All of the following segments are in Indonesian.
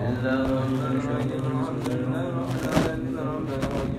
الله الرحمن الرحيم الحمد لله رب العالمين الرحمن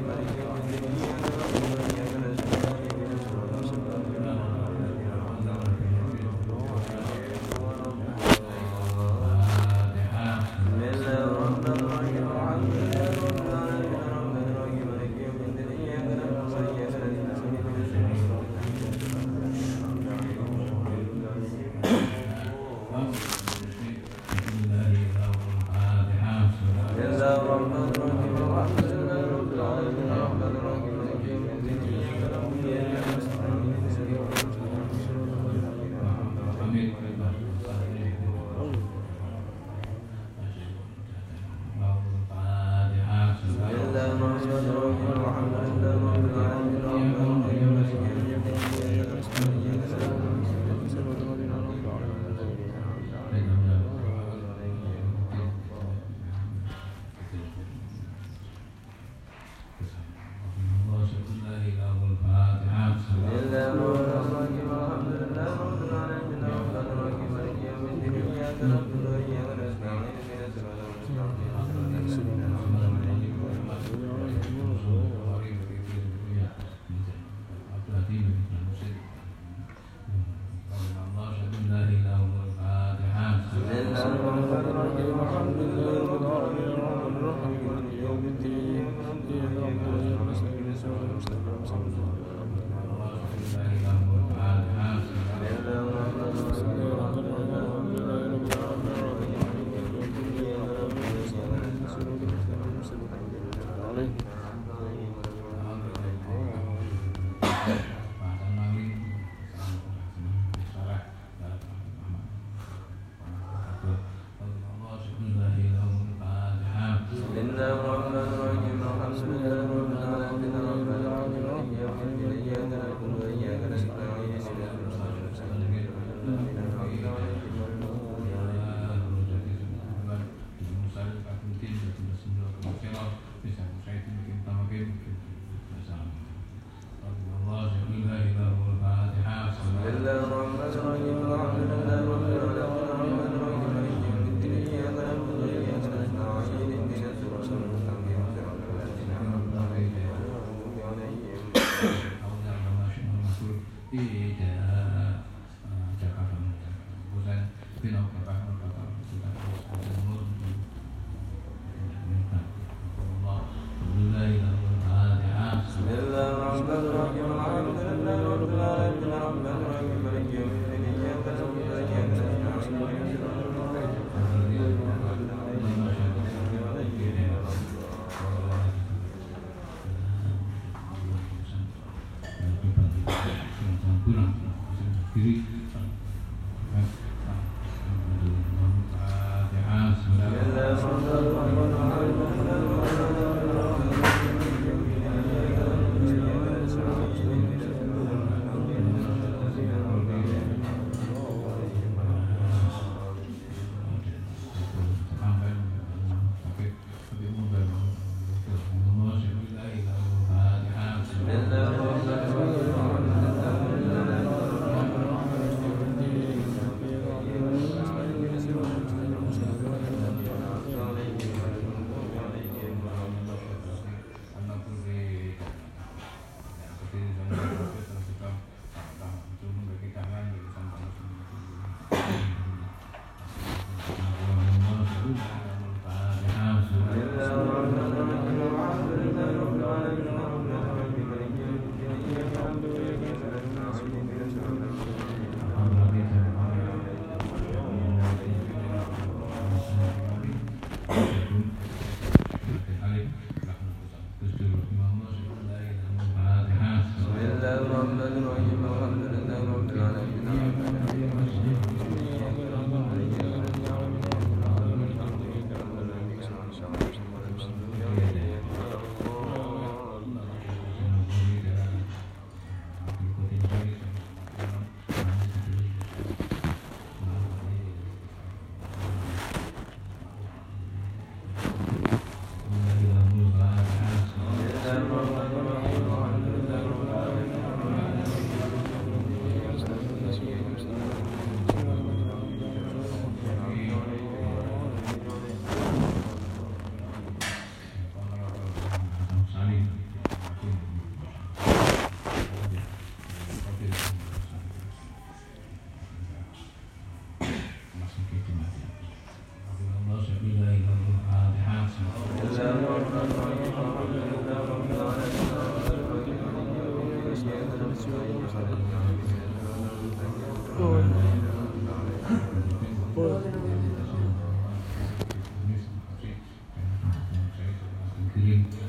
him.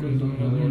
嗯。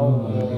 Oh.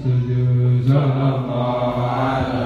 sujud Allah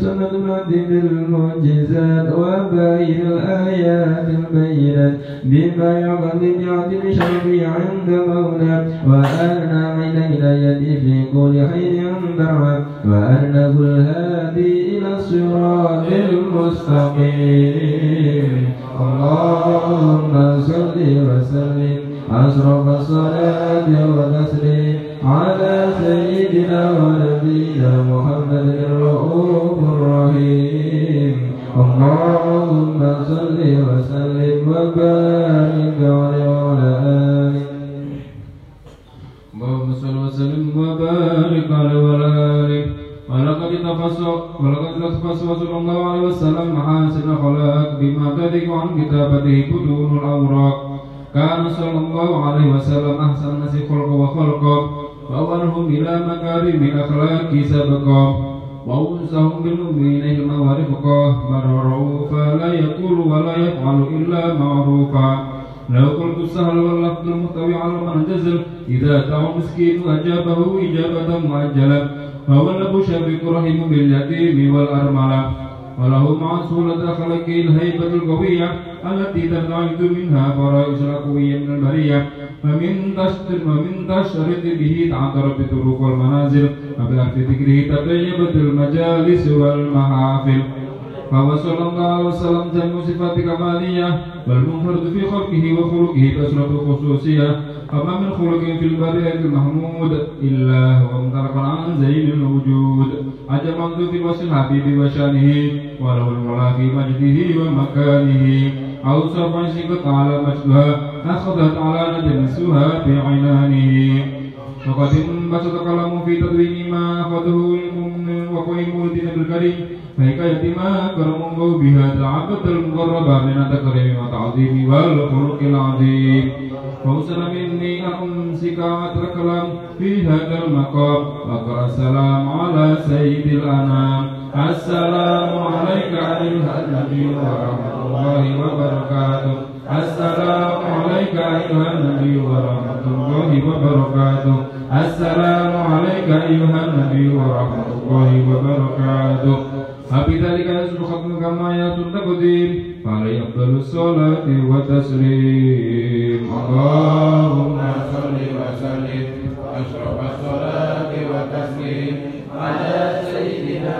سنة المهدي بالمعجزات وبين الآيات البينات بما يقضي بعدل شرفي عند مولى وأنا إلى يدي في كل حين دعوة. وأنه الهادي إلى الصراط المستقيم. اللهم صل وسلم. أشرف الصلاة والتسليم على سيدنا ونبينا محمد الرؤوف. اللهم صل وسلم وبارك عليه وعلى آله اللهم صل وسلم وبارك عليه وعلى آله ولقد تخص ولقد تخص صلى الله عليه وسلم محاسن الخلاق بما تذك عن كتابته بدون الأوراق كان صلى الله عليه وسلم أحسن الناس خلقا وخلقا وأولهم إلى مكارم الأخلاق سبقا وأنسهم بالمؤمنين علما ورفقا برروا فلا يقول ولا يفعل إلا معروفا لو قلت السهل واللفظ المحتوي على من جزل إذا دعا مسكين أجابه إجابة مؤجلة فهو الأب شفيق رحيم باليتيم والأرملة وله مع سهولة أخلاقه الهيبة القوية التي تبتعد منها فرائس الأقوية من البرية فمن تشتر ومن تشرد به تعتر بالطرق والمنازل وبأرض ذكره تطيبت المجالس والمحافل فهو صلى الله عليه وسلم جمع صفات كمالية والمنفرد في خلقه وخلقه بأسرة الخصوصية فما من خلق في البرية المحمود إلا هو مترك عن زين الوجود عجبا في وصف الحبيب وشانه وله المولى في مجده ومكانه أو صرفا سكت على مجدها أخذت على نجمسها في عنانه وقد انبسط كلامه في تدوين ما أخذه المؤمن وقيم الدين بالكريم فحكاية ما كرم الله بها العبد المقرب من التكريم والتعظيم والخلق العظيم فوصل مني أن أمسك عطر الكلام في هذا المقام وأقرأ السلام على سيد الأنام السلام عليك أيها النبي ورحمة الله وبركاته السلام عليك أيها النبي ورحمة الله وبركاته السلام عليك أيها النبي ورحمة الله وبركاته فبذلك يسر ختم كما يسر تقديم فعليه أفضل الصلاة والتسليم اللهم صل وسلم أشرف الصلاة والتسليم على سيدنا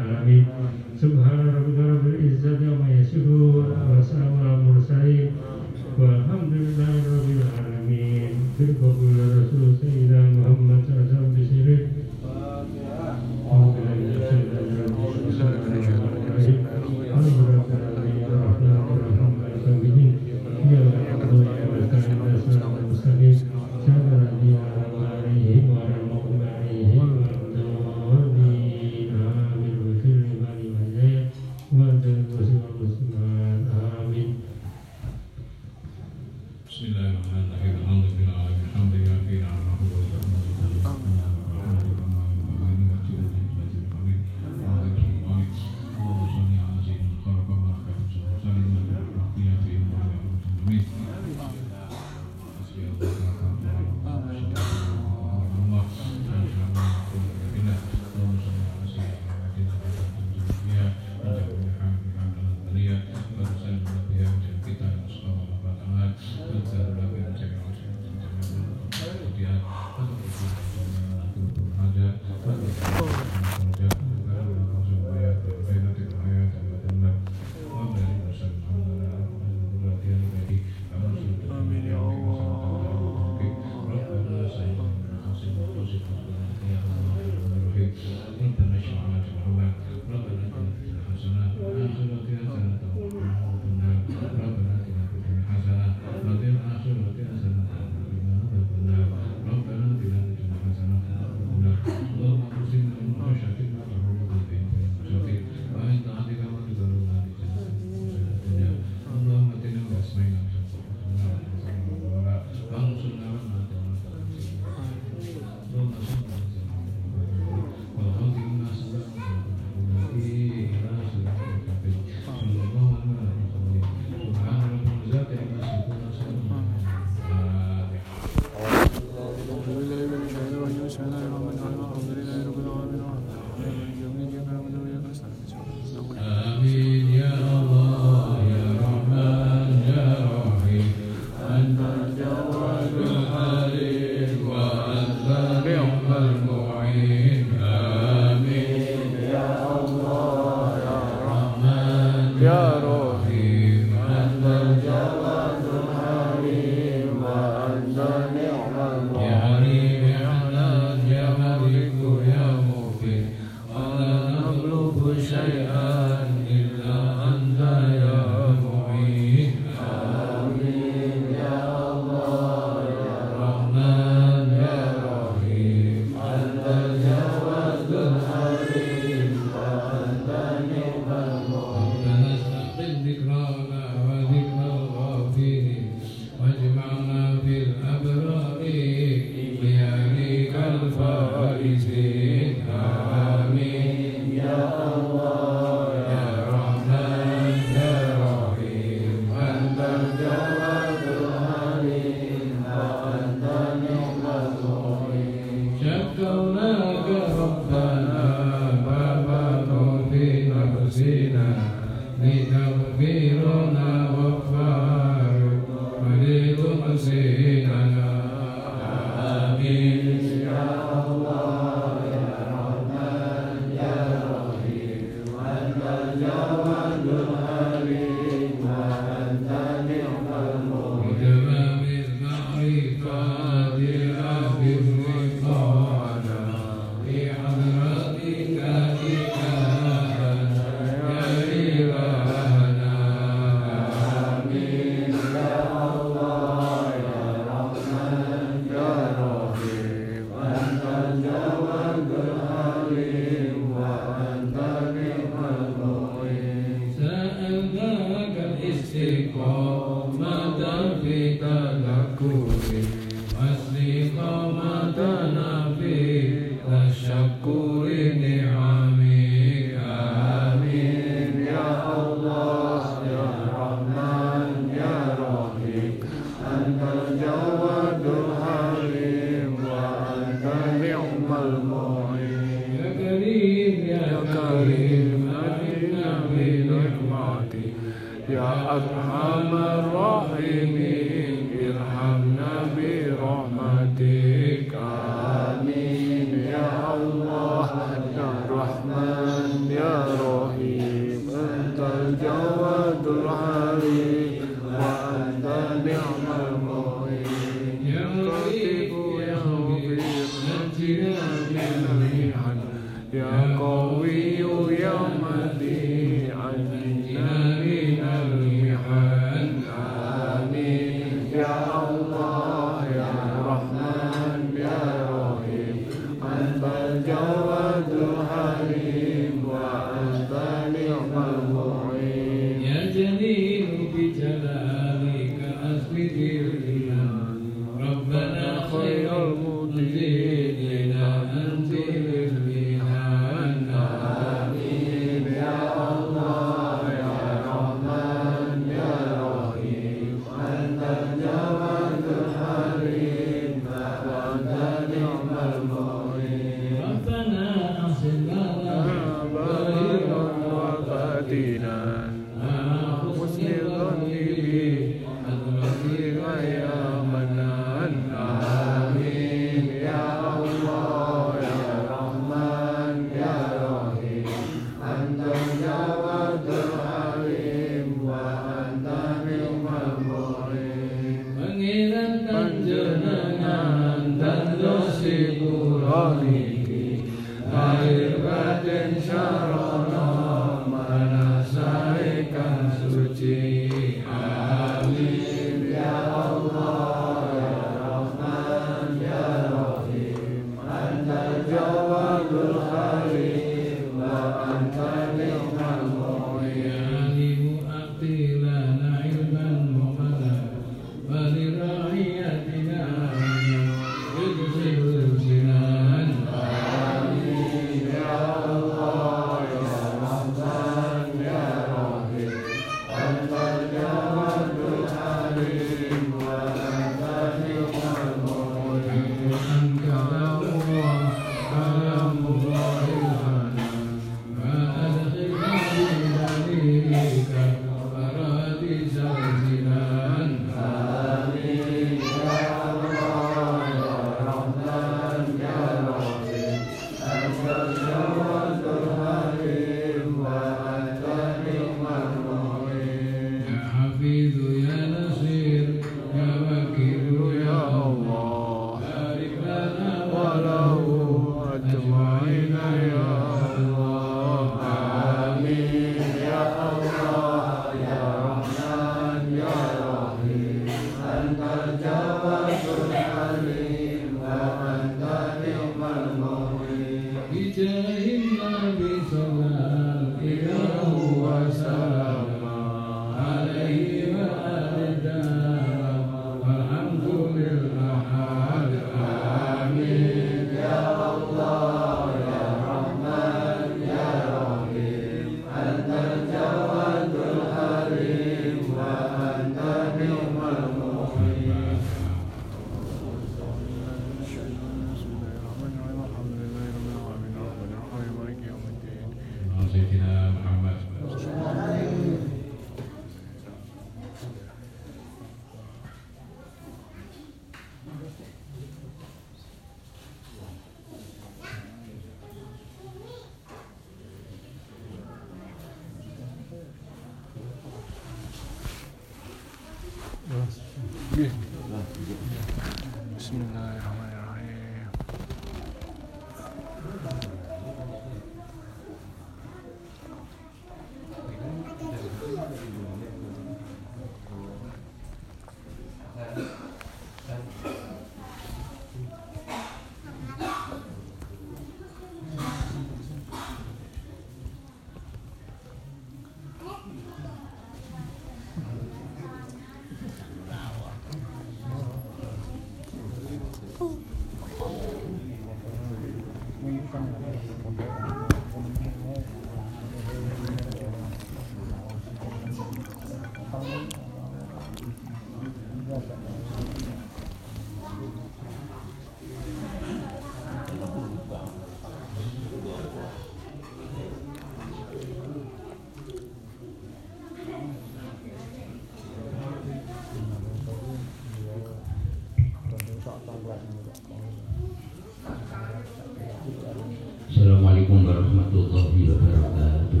Assalamualaikum warahmatullahi wabarakatuh.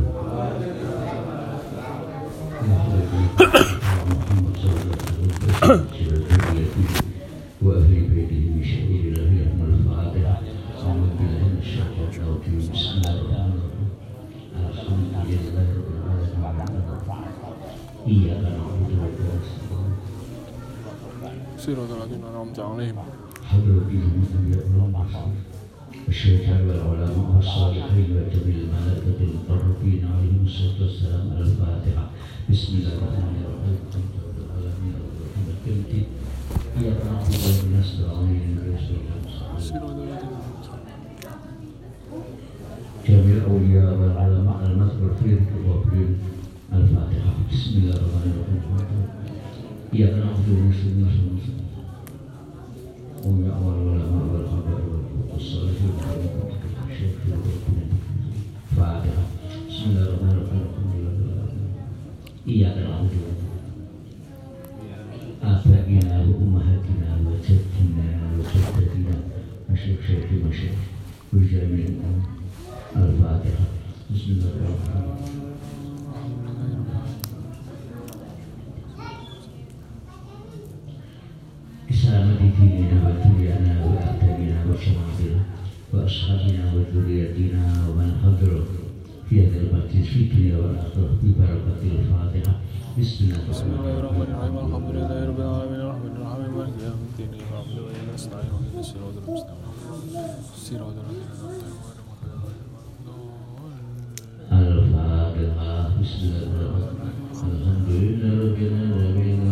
Bismillahirrahmanirrahim. الشيخ والعلماء الصالحين وكبير الملائكة المقربين عليهم الصلاة والسلام على الفاتحة. بسم الله الرحمن الرحيم. الحمد لله العالمين. الرحمن الرحيم إياك نعبد ونستعين جميع الأولياء والعلماء المذكورين الكبارين الفاتحة. بسم الله الرحمن الرحيم. إياك نعبد ونستعين ويا أول العلماء والأباء والأباء إياك نعبد آبائنا وأمهاتنا وجدنا وجدتنا مشيخ شيخ مشيخ والجميع الفاتحة بسم الله الرحمن الرحيم إسلام ديننا وتولينا وأبائنا وأبداننا وشمائلنا وأصحابنا وذريتنا ومن حضر في هذا المجلس في الدنيا والآخرة ببركة الفاتحة. بسم الله الرحمن الرحيم. الحمد لله رب العالمين. الرحمن الرحيم. مالك يوم الدين. إياك نعبد وإياك نستعين. اهدنا الصراط المستقيم. صراط الذين أنعمت عليهم غير الحمد لله رب العالمين.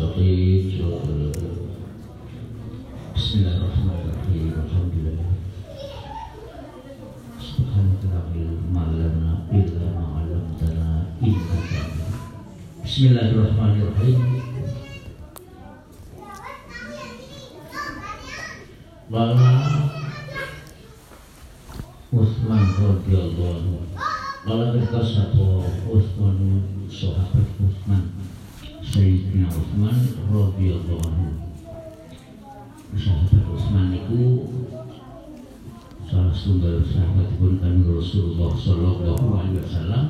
المستقيم صراط الذين بسم الله الرحمن الرحيم الحمد لله سبحانك لا علم لنا إلا ما علمتنا إنك أنت بسم الله الرحمن الرحيم Wala Utsman radhiyallahu anhu Wala ketika satu Utsman sahabat Utsman Sayyidina Utsman radhiyallahu anhu. Sahabat Utsman itu salah setunggal sahabat pun kan Rasulullah Shallallahu Alaihi Wasallam.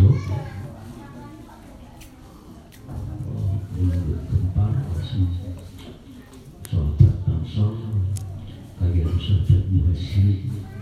Sido menurut Muhassir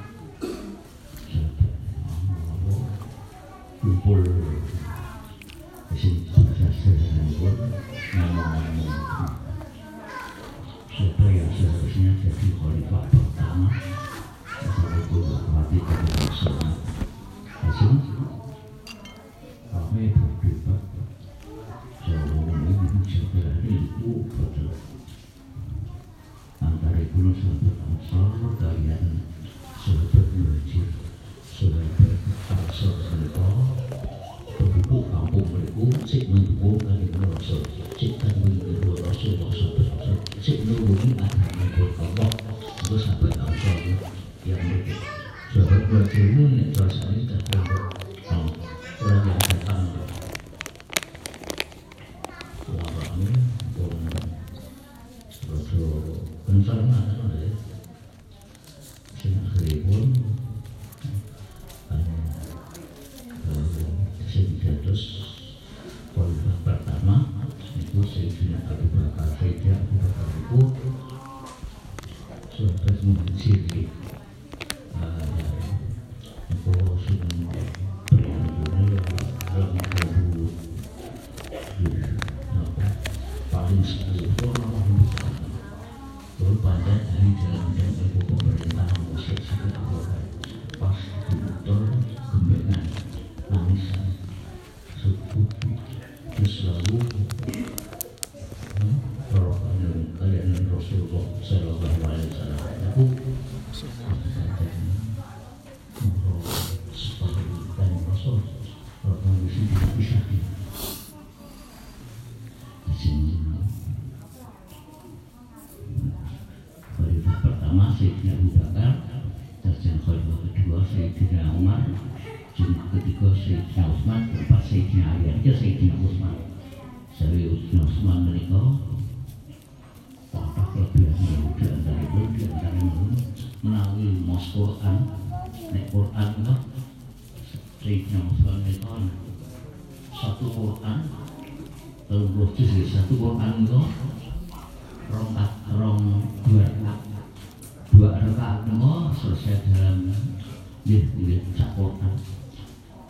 ya ya capotan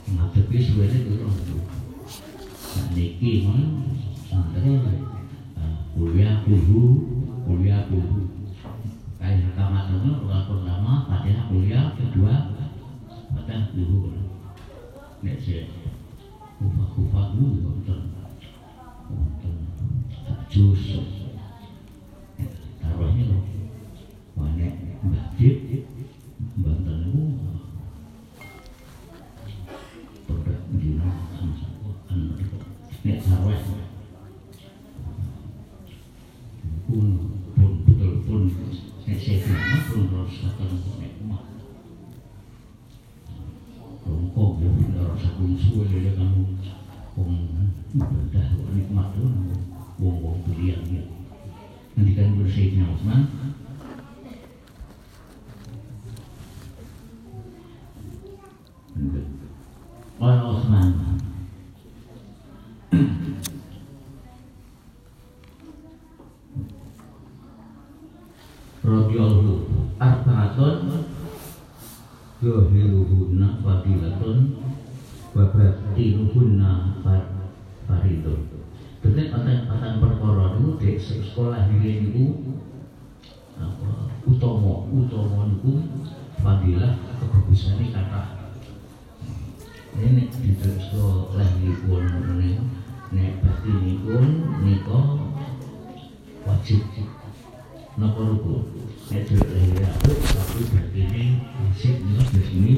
ngadepi suwene itu nah niki mah santri kuliah kuliah kuliah kuliah kayak rekaman itu orang pertama fatihah kuliah kedua fatihah kuliah nek sih kufa kufa dulu wonten wonten kepada Sayyidina Utsman Radiyallahu arba'atun. Yuhiluhunna fadilatun. Wabatiluhunna faridun. Berarti patang-patang perkara itu di sekolah ini itu apa utama itu fadilah kebagusan ini kata ini di sekolah ini pun ini nek pun niko wajib. Nopo ruku nek lahir aku tapi berarti ini wajib niko di sini